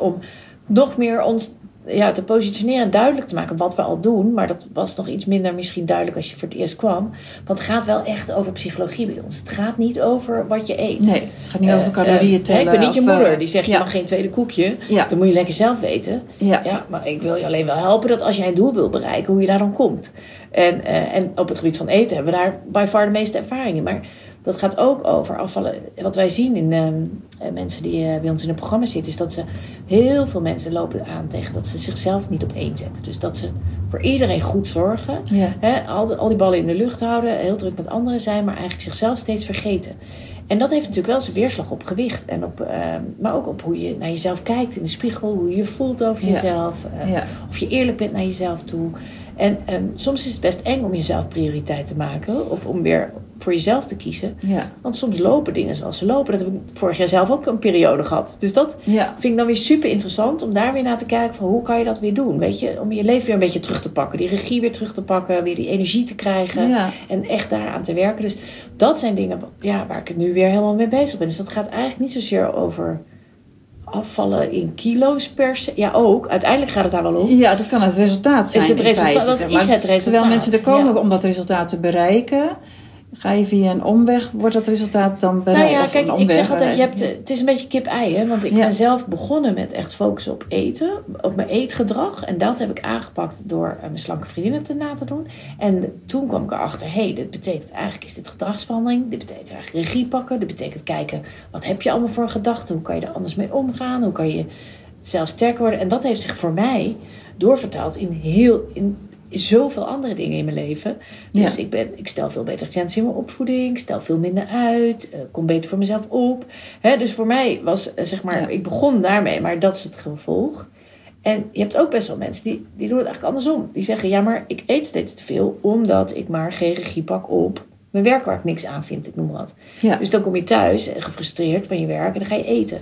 om nog meer ons ja, te positioneren en duidelijk te maken wat we al doen. Maar dat was nog iets minder misschien duidelijk als je voor het eerst kwam. Want het gaat wel echt over psychologie bij ons. Het gaat niet over wat je eet. nee, het gaat niet Eh, over calorieën eh, tellen. ik ben niet je of, eh, moeder die zegt je mag geen tweede koekje. Ja. Dan moet je lekker zelf weten. Ja. Ja, maar ik wil je alleen wel helpen dat als jij een doel wil bereiken, hoe je daar dan komt. En, eh, en op het gebied van eten hebben we daar by far de meeste ervaringen. Maar dat gaat ook over afvallen. Wat wij zien in ehm, eh, mensen die eh, bij ons in het programma zitten, is dat ze heel veel mensen lopen aan tegen dat ze zichzelf niet op één zetten. Dus dat ze voor iedereen goed zorgen. Ja. Hè, al, de- al die ballen in de lucht houden, heel druk met anderen zijn, maar eigenlijk zichzelf steeds vergeten. En dat heeft natuurlijk wel zijn weerslag op gewicht. En op, ehm, maar ook op hoe je naar jezelf kijkt in de spiegel, hoe je je voelt over Ja. jezelf. eh, Ja. Of je eerlijk bent naar jezelf toe. En ehm, soms is het best eng om jezelf prioriteit te maken. Of om weer voor jezelf te kiezen. Ja. Want soms lopen dingen zoals ze lopen. Dat heb ik vorig jaar zelf ook een periode gehad. Dus dat Ja. vind ik dan weer super interessant om daar weer naar te kijken van hoe kan je dat weer doen? Weet je, om je leven weer een beetje terug te pakken, die regie weer terug te pakken, weer die energie te krijgen Ja. en echt daaraan te werken. Dus dat zijn dingen ja, waar ik het nu weer helemaal mee bezig ben. Dus dat gaat eigenlijk niet zozeer over afvallen in kilo's per se. Ja, ook. Uiteindelijk gaat het daar wel om. Ja, dat kan het resultaat zijn. Is het resultaat- feite, dat zeg is het resultaat, Terwijl mensen er komen ja. om dat resultaat te bereiken, ga je via een omweg, wordt dat resultaat dan bereikt? Nou ja, kijk, ik zeg altijd, je hebt, het is een beetje kip-ei, hè? Want ik Ja. ben zelf begonnen met echt focussen op eten, op mijn eetgedrag. En dat heb ik aangepakt door eh, mijn slanke vriendinnen te na te doen. En toen kwam ik erachter, hé, hey, dit betekent eigenlijk, is dit gedragsverandering? Dit betekent eigenlijk regie pakken. Dit betekent kijken, wat heb je allemaal voor gedachten? Hoe kan je er anders mee omgaan? Hoe kan je zelf sterker worden? En dat heeft zich voor mij doorvertaald in heel... In, Zoveel andere dingen in mijn leven. Dus Ja. ik, ben, ik stel veel beter grenzen in mijn opvoeding. Ik stel veel minder uit. eh, kom beter voor mezelf op. Hè, dus voor mij was, eh, zeg maar, Ja. ik begon daarmee, maar dat is het gevolg. En je hebt ook best wel mensen die, die doen het eigenlijk andersom. Die zeggen, ja, maar ik eet steeds te veel omdat ik maar geen regie pak op mijn werk waar ik niks aan vind, ik noem wat. Ja. Dus dan kom je thuis gefrustreerd van je werk en dan ga je eten.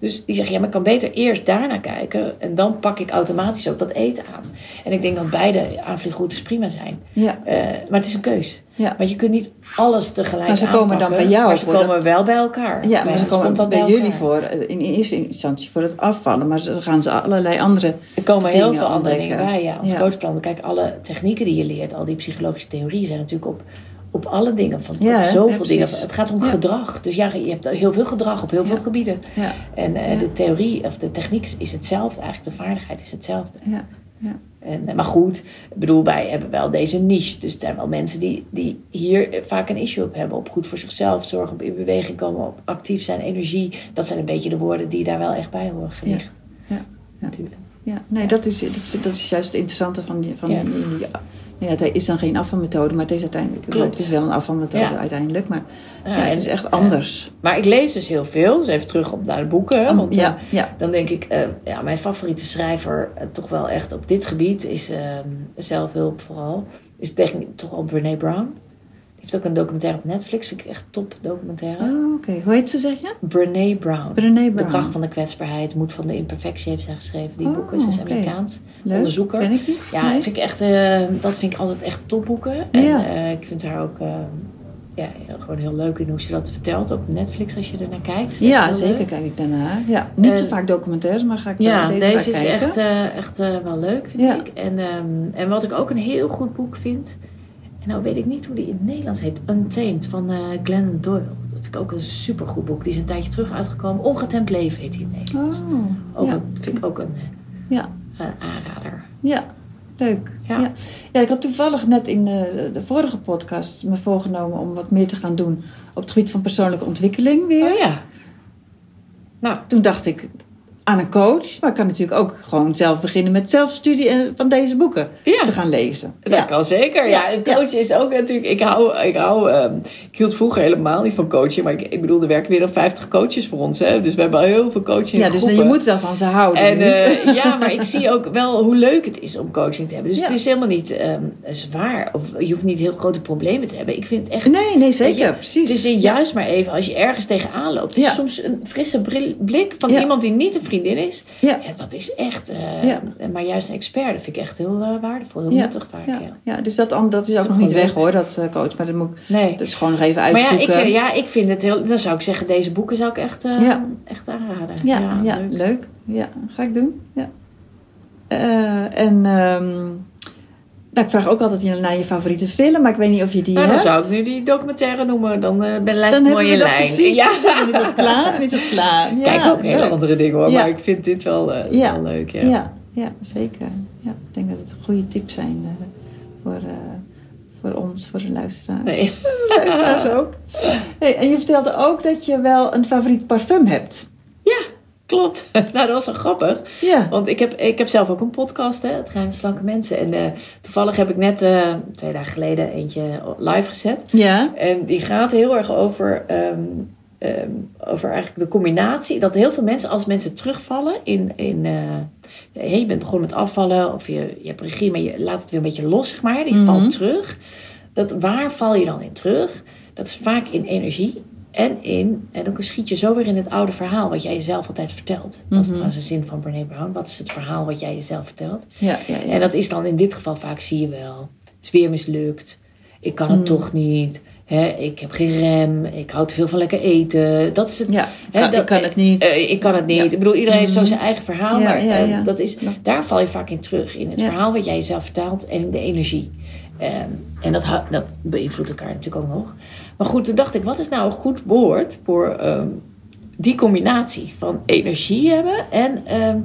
Dus die zeggen, ja, maar ik kan beter eerst daarna kijken en dan pak ik automatisch ook dat eten aan. En ik denk dat beide aanvliegroutes prima zijn. Ja. Eh, maar het is een keus. Ja. Want je kunt niet alles tegelijk Maar ze komen dan bij jou Maar ze komen dat- wel bij elkaar. Ja, Bij maar ze komen dat bij jullie voor, eh, in eerste instantie voor het afvallen, maar dan gaan ze allerlei andere. Er komen heel veel andere ontdekken. dingen bij. Ja, ons Ja. coachplan. Kijk, alle technieken die je leert, al die psychologische theorieën zijn natuurlijk op, op alle dingen. Van, Ja, op hè? zoveel Ja, dingen. Het gaat om gedrag. Dus ja, je hebt heel veel gedrag op heel veel gebieden. Ja, En eh, de theorie of de techniek is- hetzelfde. Eigenlijk de vaardigheid is hetzelfde. ja, ja. En, eh, maar goed, ik bedoel, wij hebben wel deze niche. Dus er zijn wel mensen die, die hier eh, vaak een issue op hebben. Op goed voor zichzelf zorgen, op in beweging komen, op actief zijn, energie. Dat zijn een beetje de woorden die daar wel echt bij horen gelicht. Ja, ja. Natuurlijk. Ja, nee, dat is, dat, vind- dat is juist het interessante van die. Van die, die- ja, het is dan geen afvalmethode, maar het is uiteindelijk. Het is wel een afvalmethode Ja. uiteindelijk, maar Ja, ja, het is echt anders. Maar ik lees dus heel veel. Dus even terug op naar de boeken. Want, ja, eh, ja, Dan denk ik, eh, ja, mijn favoriete schrijver, eh, toch wel echt op dit gebied, is eh, zelfhulp vooral, is toch wel Brene Brown. Heeft ook een documentaire op Netflix, vind ik echt top documentaire. Oh, oké. Hoe heet ze, zeg je? Brene Brown. Brené De Brown. kracht van de kwetsbaarheid, moed van de imperfectie heeft zij geschreven. Die Oh, boeken, ze is oké. Amerikaans. Leuk. onderzoeker. Ken ik niet. Ja, Nee? vind ik echt, eh, dat vind ik altijd echt topboeken. En Ja. eh, ik vind haar ook eh, ja, gewoon heel leuk in hoe ze dat vertelt. Ook op Netflix als je er naar kijkt. Ja, zeker leuk. kijk ik daarnaar. Ja, niet zo vaak documentaires, maar ga ik Ja, deze, deze, is kijken. echt, echt wel leuk, vind Ja. ik. En, ehm, en wat ik ook een heel goed boek vind... En nou weet ik niet hoe die in het Nederlands heet. Untamed van eh Glennon Doyle. Dat vind ik ook een supergoed boek. Die is een tijdje terug uitgekomen. Ongetemd leven heet die in het Nederlands. Oh, Ook ja. een, vind ik ook een, Ja, een aanrader. ja, leuk. Ja. Ja. Ja. ik had toevallig net in de, de vorige podcast me voorgenomen om wat meer te gaan doen op het gebied van persoonlijke ontwikkeling weer. Oh ja. Nou, Toen dacht ik aan een coach, maar ik kan natuurlijk ook gewoon zelf beginnen met zelfstudie eh, van deze boeken Ja. te gaan lezen. Dat Ja. kan zeker. Ja, een coach is ook natuurlijk. Ik hou, ik hou. ehm, ik hield vroeger helemaal niet van coachen, maar ik, ik bedoel, er werken weer dan 50 coaches voor ons, hè? Dus we hebben al heel veel coaching. Ja, dus je moet wel van ze houden. En eh, ja, maar ik zie ook wel hoe leuk het is om coaching te hebben. Dus het is helemaal niet ehm, zwaar. Of je hoeft niet heel grote problemen te hebben. Ik vind het echt. nee, nee, zeker, je, precies. Het is in juist maar even als je ergens tegenaan loopt. Het is Ja. soms een frisse bril- blik van iemand die niet een vriendin is. Ja. Ja, dat is echt. eh, Ja. Maar juist een expert, dat vind ik echt heel eh, waardevol. Heel Ja. nuttig vaak. Ja, dus dat, dat is ook nog niet weg hoor, dat eh, coach. Maar dat, moet, ik- Nee. dat is gewoon nog even Maar ja uitzoeken. ik, eh, ja, ik vind het heel. Dan zou ik zeggen, deze boeken zou ik echt, echt aanraden. Ja, ja, leuk. leuk. Ja, ga ik doen. Ja. En ehm, nou, ik vraag ook altijd naar je favoriete film, maar ik weet niet of je die Nou, dan hebt. zou ik nu die documentaire noemen. Dan eh ben Dan een mooie lijn. precies, ja. precies. Dan is dat klaar. Dan is dat klaar. Ja, Kijk ook hele andere dingen hoor. Ja. Maar ik vind dit wel, eh, Ja. wel leuk. Ja. Ja. Ja, zeker. Ja, ik denk dat het goede tips zijn eh, voor, voor ons, voor de luisteraars. Nee. Luisteraars ook. Hey, en je vertelde ook dat je wel een favoriet parfum hebt. Klopt. nou, dat was wel grappig. Ja. Want ik heb, ik heb zelf ook een podcast, hè, Het Geheim Slanke Mensen. En eh, toevallig heb ik net eh, twee dagen geleden eentje live gezet. Ja. En die gaat heel erg over, ehm, ehm, over eigenlijk de combinatie. Dat heel veel mensen, als mensen terugvallen in... in eh, hey, je bent begonnen met afvallen of je, je hebt regie, maar je laat het weer een beetje los, zeg maar. Je Mhm. valt terug. Dat, waar val je dan in terug? Dat is vaak in energie en in... En dan schiet je zo weer in het oude verhaal wat jij jezelf altijd vertelt. Dat is Mhm. trouwens een zin van Brene Brown. Wat is het verhaal wat jij jezelf vertelt? Ja, ja, ja. En dat is dan in dit geval vaak, zie je wel. Het is weer mislukt. Ik kan het Mm. toch niet. Ik heb geen rem, ik hou te veel van lekker eten. Dat is het. Ja, dat- ik kan het niet. eh, ik kan het niet. Ik bedoel, iedereen heeft zo Mhm. zijn eigen verhaal. Ja, maar eh, dat is, daar val je vaak in terug. In het verhaal wat jij jezelf vertelt en de energie. Ehm, en dat, dat beïnvloedt elkaar natuurlijk ook nog. Maar goed, toen dacht ik, wat is nou een goed woord voor ehm, die combinatie van energie hebben en, ehm,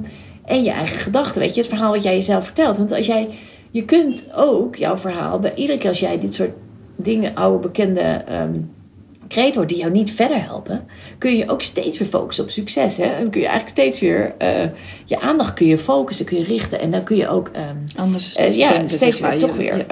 en je eigen gedachten. Weet je, het verhaal wat jij jezelf vertelt. Want als jij, je kunt ook jouw verhaal, bij iedere keer als jij dit soort dingen, oude bekende ehm hoort die jou niet verder helpen, kun je ook steeds weer focussen op succes. Hè? En dan kun je eigenlijk steeds weer eh, je aandacht kun je focussen, kun je richten. En dan kun je ook ehm, Anders eh, ja, denken, steeds weer toch weer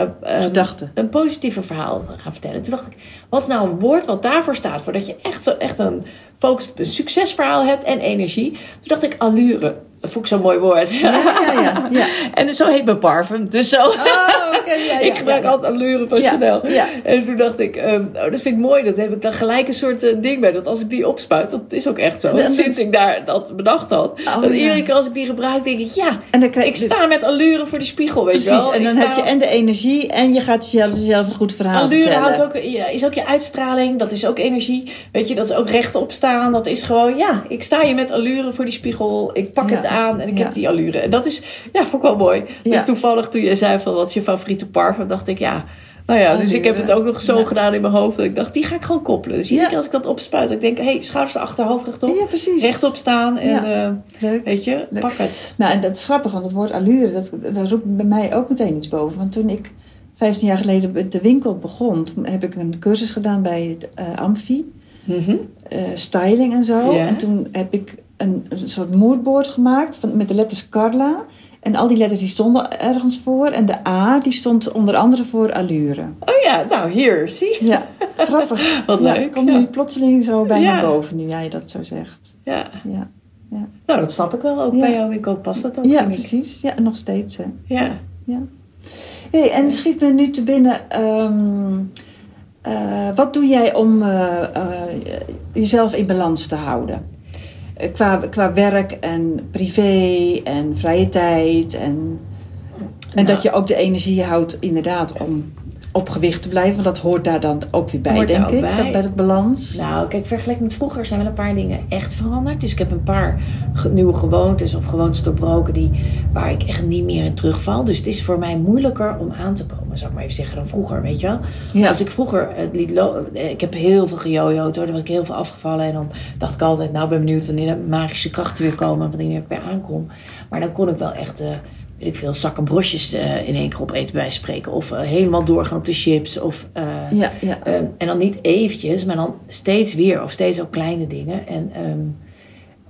een positiever verhaal gaan vertellen. Toen dacht ik, wat is nou een woord wat daarvoor staat? Voor dat je echt, zo, echt een focus op een succesverhaal hebt en energie. Toen dacht ik allure. Dat vond ik zo'n mooi woord. Ja, ja, ja. ja. En zo heet mijn parfum. Dus zo. Oh, ja, ja, ik gebruik altijd allure van Chanel. En toen dacht ik, ehm, oh, dat vind ik mooi. Dat heb ik dan gelijk een soort eh, ding bij. Dat als ik die opspuit, dat is ook echt zo. En- Sinds ik daar dat bedacht had. Oh, dat iedere keer als ik die gebruik, denk ik, ja, En dan krijg ik sta met allure voor die spiegel, weet je Precies, wel. en dan heb je en de energie en je gaat jezelf een goed verhaal Allure vertellen. ja, is ook je uitstraling, dat is ook energie. Weet je, dat is ook rechtop staan. Dat is gewoon, ja, ik sta je met allure voor die spiegel. Ik pak Ja. het aan en ik Ja. heb die allure. En dat is, ja, vond ik wel mooi. Dus toevallig toen je zei van wat is je favoriete parfum, dacht ik, ja. Nou ja, dus ik heb het ook nog zo Ja. gedaan in mijn hoofd. Dat ik dacht, die ga ik gewoon koppelen. Dus iedere Ja. keer als ik dat opspuit, ik denk, hé, hey, schouders erachter, hoofd rechtop. Ja, precies. Rechtop staan en Ja. eh, Leuk. weet je, Leuk. pak het. Nou, en dat is grappig, want het woord allure, dat, dat roept bij mij ook meteen iets boven. Want toen ik 15 jaar geleden de winkel begon, heb ik een cursus gedaan bij het, eh, Mhm. eh, styling en zo. En toen heb ik een, een soort moodboard gemaakt van, met de letters Carla. En al die letters die stonden ergens voor. En de A die stond onder andere voor allure. Oh ja, nou hier, zie. Ja, grappig. Wat ja, leuk, Komt ja. nu plotseling zo bij Ja. naar boven, nu jij dat zo zegt. Ja. Ja, Nou, dat snap ik wel. Ook bij jou winkel past dat ook, ja precies. Ja, nog steeds. Hè. Ja. Ja. Hey, en schiet me nu te binnen. ehm, eh, wat doe jij om eh, eh, jezelf in balans te houden? Qua, qua werk en privé en vrije tijd. En, en dat je ook de energie houdt inderdaad om op gewicht te blijven. Want dat hoort daar dan ook weer bij, Hoort denk ik. bij. Dat, bij het balans. Nou, kijk, vergeleken met vroeger zijn wel een paar dingen echt veranderd. Dus ik heb een paar nieuwe gewoontes of gewoontes doorbroken die, waar ik echt niet meer in terugval. Dus het is voor mij moeilijker om aan te komen, zou ik maar even zeggen, dan vroeger, weet je wel. Ja. Als ik vroeger het liet lo- eh, Ik heb heel veel gejojoed hoor. Dan was ik heel veel afgevallen. En dan dacht ik altijd, nou ben benieuwd wanneer de magische krachten weer komen. Wanneer ik weer aankom. Maar dan kon ik wel echt... eh, weet ik veel, zakken brosjes eh, in één keer opeten bij spreken. Of eh, helemaal doorgaan op de chips. Of, eh, Ja, ja. Ehm, en dan niet eventjes, maar dan steeds weer. Of steeds ook kleine dingen. En, ehm,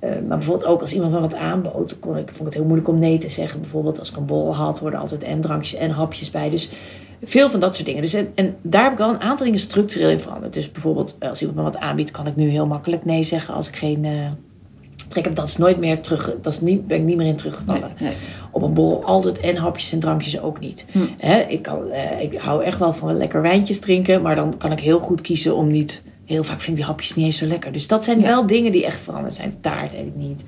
eh, maar bijvoorbeeld ook als iemand me wat aanbood, kon ik, vond ik het heel moeilijk om nee te zeggen. Bijvoorbeeld als ik een bol had, worden altijd en drankjes en hapjes bij. Dus veel van dat soort dingen. Dus, en, en daar heb ik wel een aantal dingen structureel in veranderd. Dus bijvoorbeeld als iemand me wat aanbiedt, kan ik nu heel makkelijk nee zeggen als ik geen... eh, trek heb. Dat is nooit meer terug. Dat is niet, ben ik niet meer in teruggevallen Nee, nee. op een borrel altijd en hapjes en drankjes ook niet. Hm. Hè, ik, kan, eh, ik hou echt wel van lekker wijntjes drinken, maar dan kan ik heel goed kiezen om niet. Heel vaak vind ik die hapjes niet eens zo lekker. Dus dat zijn Ja. wel dingen die echt veranderd zijn. Taart eet ik niet.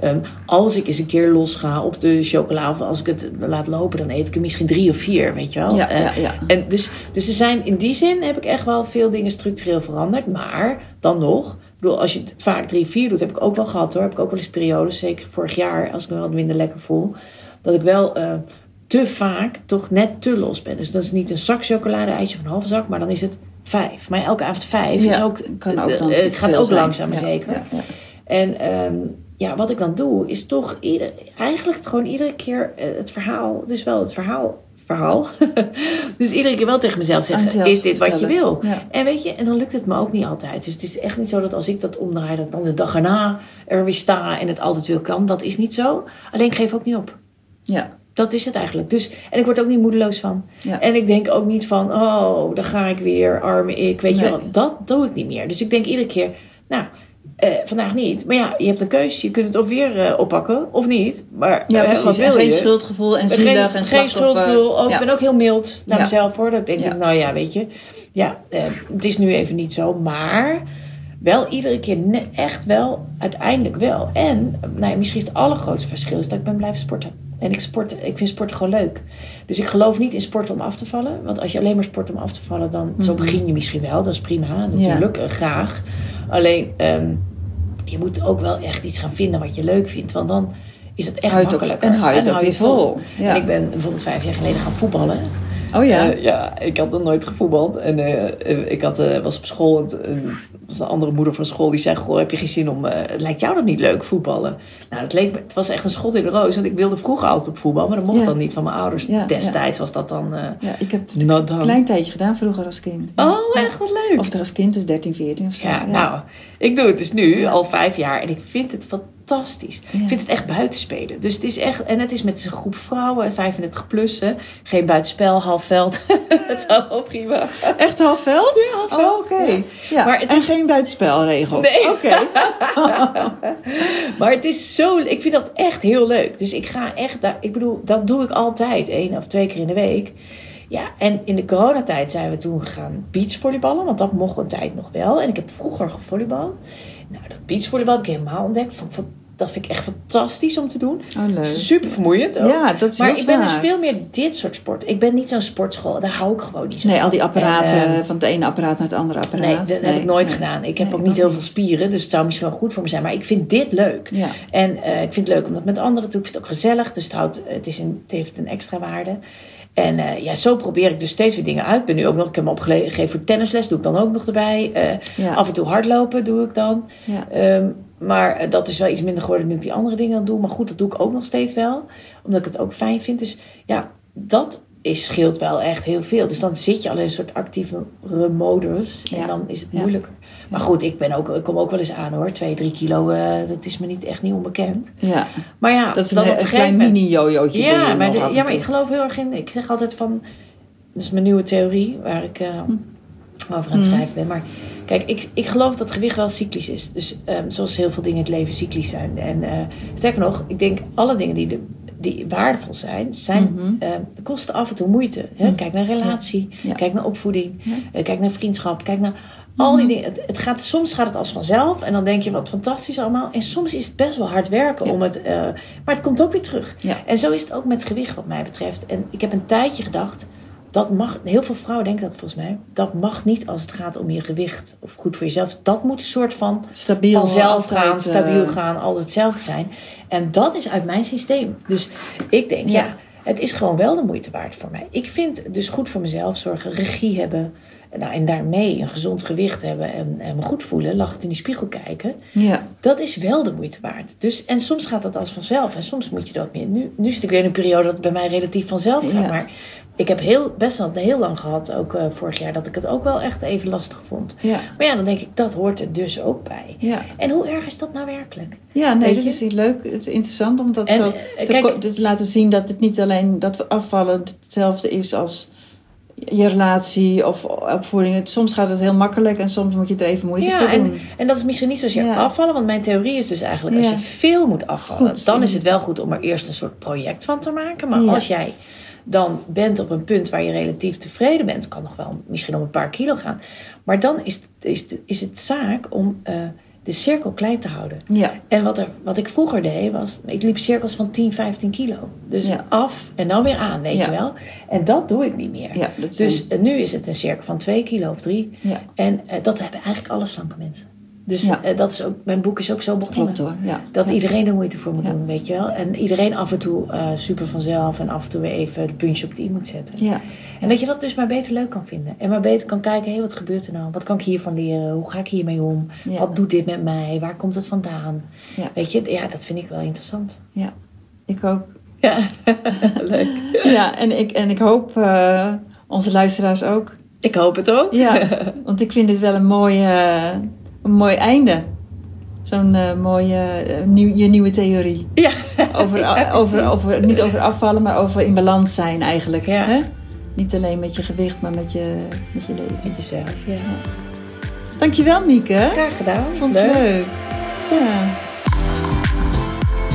Ehm, als ik eens een keer los ga op de chocola of als ik het laat lopen, dan eet ik er misschien drie of vier, weet je wel. Ja, Eh, ja, ja. En dus, dus er zijn in die zin heb ik echt wel veel dingen structureel veranderd. Maar dan nog, ik bedoel, als je het vaak drie, vier doet, heb ik ook wel gehad hoor. Heb ik ook wel eens periodes, zeker vorig jaar, als ik me wat minder lekker voel. Dat ik wel eh, te vaak toch net te los ben. Dus dat is niet een zak chocolade-ijsje of een halve zak, maar dan is het vijf. Maar elke avond vijf is ook, kan ook dan het gaat ook zijn. langzaam maar Ja, zeker. En ehm, ja, wat ik dan doe, is toch ieder, eigenlijk gewoon iedere keer eh, het verhaal. Het is wel het verhaal. Verhaal. dus iedere keer wel tegen mezelf zeggen: Is dit wat je wil? En weet je, en dan lukt het me ook niet altijd. Dus het is echt niet zo dat als ik dat omdraai, dat dan de dag erna er weer sta en het altijd wil kan. Dat is niet zo. Alleen ik geef ook niet op. Ja, Dat is het eigenlijk. Dus, en ik word ook niet moedeloos van. Ja. En ik denk ook niet van, oh, daar ga ik weer, arme ik. Weet je wel, dat doe ik niet meer. Dus ik denk iedere keer, nou, eh, vandaag niet. Maar ja, je hebt een keus. Je kunt het of weer eh, oppakken of niet. Maar ja eh, precies. En geen je? schuldgevoel en zielig en Geen schuldgevoel. Oh, Ja. Ik ben ook heel mild naar Ja. mezelf hoor. Dat denk ik, nou ja, weet je. Ja, eh, het is nu even niet zo. Maar wel iedere keer echt wel, uiteindelijk wel. En nou ja, misschien is het allergrootste verschil is dat ik ben blijven sporten. En ik, sport, ik vind sport gewoon leuk. Dus ik geloof niet in sport om af te vallen. Want als je alleen maar sport om af te vallen, dan zo Mhm. begin je misschien wel. Dat is prima, natuurlijk, eh, graag. Alleen, ehm, je moet ook wel echt iets gaan vinden wat je leuk vindt. Want dan is het echt ook- makkelijker. en hou je het ook weer vol. Ja. En ik ben bijvoorbeeld vijf jaar geleden gaan voetballen. Oh ja. Eh, ja, ik had nog nooit gevoetbald. En eh, ik had, eh, was op school. Het, was de andere moeder van school die zei: Goh, heb je geen zin om. lijkt jou dat niet leuk, voetballen? Nou, het, leek, het was echt een schot in de roos. Want ik wilde vroeger altijd op voetbal. Maar dat mocht Ja. dan niet van mijn ouders. Ja, Destijds was dat dan. ja, ik heb het een done. klein tijdje gedaan vroeger als kind. oh, echt wat leuk. Of er als kind is 13, 14 of zo. ja, nou, ik doe het dus nu al vijf jaar. En ik vind het fantastisch. Ja. Ik vind het echt buitenspelen. Dus het is echt. En het is met een groep vrouwen, 35 plus. hè. Geen buitenspel, half veld. het zou wel prima. Echt half veld? Ja, half veld. Oh, oké. Ja. Ja. Maar het en is- geen buitenspelregels? Nee. Oké. Maar het is zo, ik vind dat echt heel leuk. Dus ik ga echt, daar, ik bedoel, dat doe ik altijd, één of twee keer in de week. Ja, en in de coronatijd zijn we toen gaan beachvolleyballen, want dat mocht een tijd nog wel. En ik heb vroeger gevolleybald. Nou, dat beachvolleybal heb ik helemaal ontdekt. Van, van, dat vind ik echt fantastisch om te doen. Oh, leuk. Super vermoeiend ook. Ja, dat is maar ik ben dus veel meer dit soort sport. Ik ben niet zo'n sportschool, daar hou ik gewoon niet zo Nee, van. al die apparaten, En, eh, van het ene apparaat naar het andere apparaat. Nee, dat heb ik nooit nee. gedaan. Ik heb Nee, ook niet heel veel spieren, dus het zou misschien wel goed voor me zijn. Maar ik vind dit leuk. Ja. En eh, ik vind het leuk om dat met anderen te doen. Ik vind het ook gezellig, dus het, houdt, het, is een, het heeft een extra waarde. En eh, ja, zo probeer ik dus steeds weer dingen uit. Ik ben nu ook nog, ik heb me opgegeven voor tennisles, doe ik dan ook nog erbij. Eh, Ja. Af en toe hardlopen doe ik dan. Ja. Ehm, maar eh, dat is wel iets minder geworden nu ik die andere dingen doe. Maar goed, dat doe ik ook nog steeds wel. Omdat ik het ook fijn vind. Dus ja, dat is, scheelt wel echt heel veel. Dus dan zit je al in een soort actieve modus. En Ja. dan is het Ja. moeilijker. Maar goed, ik, ben ook, ik kom ook wel eens aan hoor. Twee, drie kilo, eh, dat is me niet echt niet onbekend. Ja, Maar ja, dat is dan een, een klein mini-jojootje. ja, maar, de- ja, maar ik geloof heel erg in. Ik zeg altijd van. Dat is mijn nieuwe theorie waar ik eh, over aan het Hm. schrijven ben. Maar kijk, ik, ik geloof dat gewicht wel cyclisch is. Dus ehm, zoals heel veel dingen in het leven cyclisch zijn. En eh, sterker nog, ik denk alle dingen die, de, die waardevol zijn, zijn Mhm. ehm, kosten af en toe moeite. Hè? Kijk naar relatie, Ja. kijk naar opvoeding, Ja. eh, kijk naar vriendschap, kijk naar. Al die dingen. Het, het gaat, soms gaat het als vanzelf en dan denk je wat fantastisch allemaal. En soms is het best wel hard werken Ja. om het. eh, maar het komt ook weer terug. Ja. En zo is het ook met gewicht, wat mij betreft. En ik heb een tijdje gedacht. Dat mag, heel veel vrouwen denken dat volgens mij. Dat mag niet als het gaat om je gewicht. Of goed voor jezelf. Dat moet een soort van Stabiel. vanzelf gaan, stabiel gaan, altijd hetzelfde zijn. En dat is uit mijn systeem. Dus ik denk, ja. Ja. het is gewoon wel de moeite waard voor mij. Ik vind dus goed voor mezelf zorgen, regie hebben. Nou, en daarmee een gezond gewicht hebben en, en me goed voelen, lachend in die spiegel kijken. Ja, Dat is wel de moeite waard. Dus, en soms gaat dat als vanzelf. En soms moet je dat meer. Nu, nu zit ik weer in een periode dat het bij mij relatief vanzelf gaat. Ja. Maar ik heb heel, best wel heel lang gehad, ook eh, vorig jaar, dat ik het ook wel echt even lastig vond. ja, Maar ja, dan denk ik, dat hoort er dus ook bij. ja. En hoe erg is dat nou werkelijk? Ja, nee, dat je? is leuk. Het is interessant om dat En, zo eh, te, kijk- ko- te laten zien dat het niet alleen dat afvallen hetzelfde is als je relatie of opvoeding. Soms gaat het heel makkelijk en soms moet je er even moeite Ja, voor en, doen. en dat is misschien niet zozeer Ja. afvallen. Want mijn theorie is dus eigenlijk, als je veel moet afvallen, Goed, dan is het wel goed om er eerst een soort project van te maken. Maar als jij dan bent op een punt waar je relatief tevreden bent, kan nog wel misschien om een paar kilo gaan. Maar dan is, is, is het zaak om eh, de cirkel klein te houden. Ja, En wat, er, wat ik vroeger deed was, ik liep cirkels van 10, 15 kilo. Dus Ja. af en dan weer aan, weet Ja. je wel. En dat doe ik niet meer. ja, Dus nu is het een cirkel van 2 kilo of 3. ja, En eh, dat hebben eigenlijk alle slanke mensen. Dus Ja. eh, dat is ook, mijn boek is ook zo begonnen. klopt hoor. Ja. Dat ja. iedereen er moeite voor moet doen, weet je wel. En iedereen af en toe eh, super vanzelf en af en toe weer even de puntje op de i moet zetten. Ja, En dat je dat dus maar beter leuk kan vinden. En maar beter kan kijken, hé, wat gebeurt er nou? Wat kan ik hiervan leren? Hoe ga ik hiermee om? Wat doet dit met mij? Waar komt het vandaan? Ja. Weet je, ja, dat vind ik wel interessant. ja, ik ook. Ja, leuk. Ja, en ik, en ik hoop eh, onze luisteraars ook. Ik hoop het ook. Ja, want ik vind dit wel een mooi, eh, een mooi einde. Zo'n eh, mooie, eh, nieuw, je nieuwe theorie. Ja. Over, Ja, over, over, niet over afvallen, maar over in balans zijn eigenlijk. Ja. Hè? Niet alleen met je gewicht, maar met je, met je leven. Met jezelf, ja. Dankjewel, Mieke. Graag gedaan. Vond het leuk. Ja.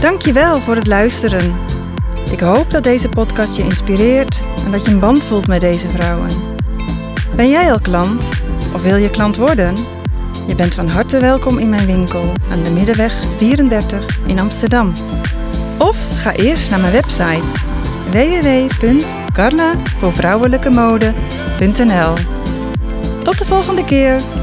Dankjewel voor het luisteren. Ik hoop dat deze podcast je inspireert en dat je een band voelt met deze vrouwen. Ben jij al klant of wil je klant worden? Je bent van harte welkom in mijn winkel aan de Middenweg 34 in Amsterdam. Of ga eerst naar mijn website www.carlavoorvrouwelijkemode.nl Tot de volgende keer!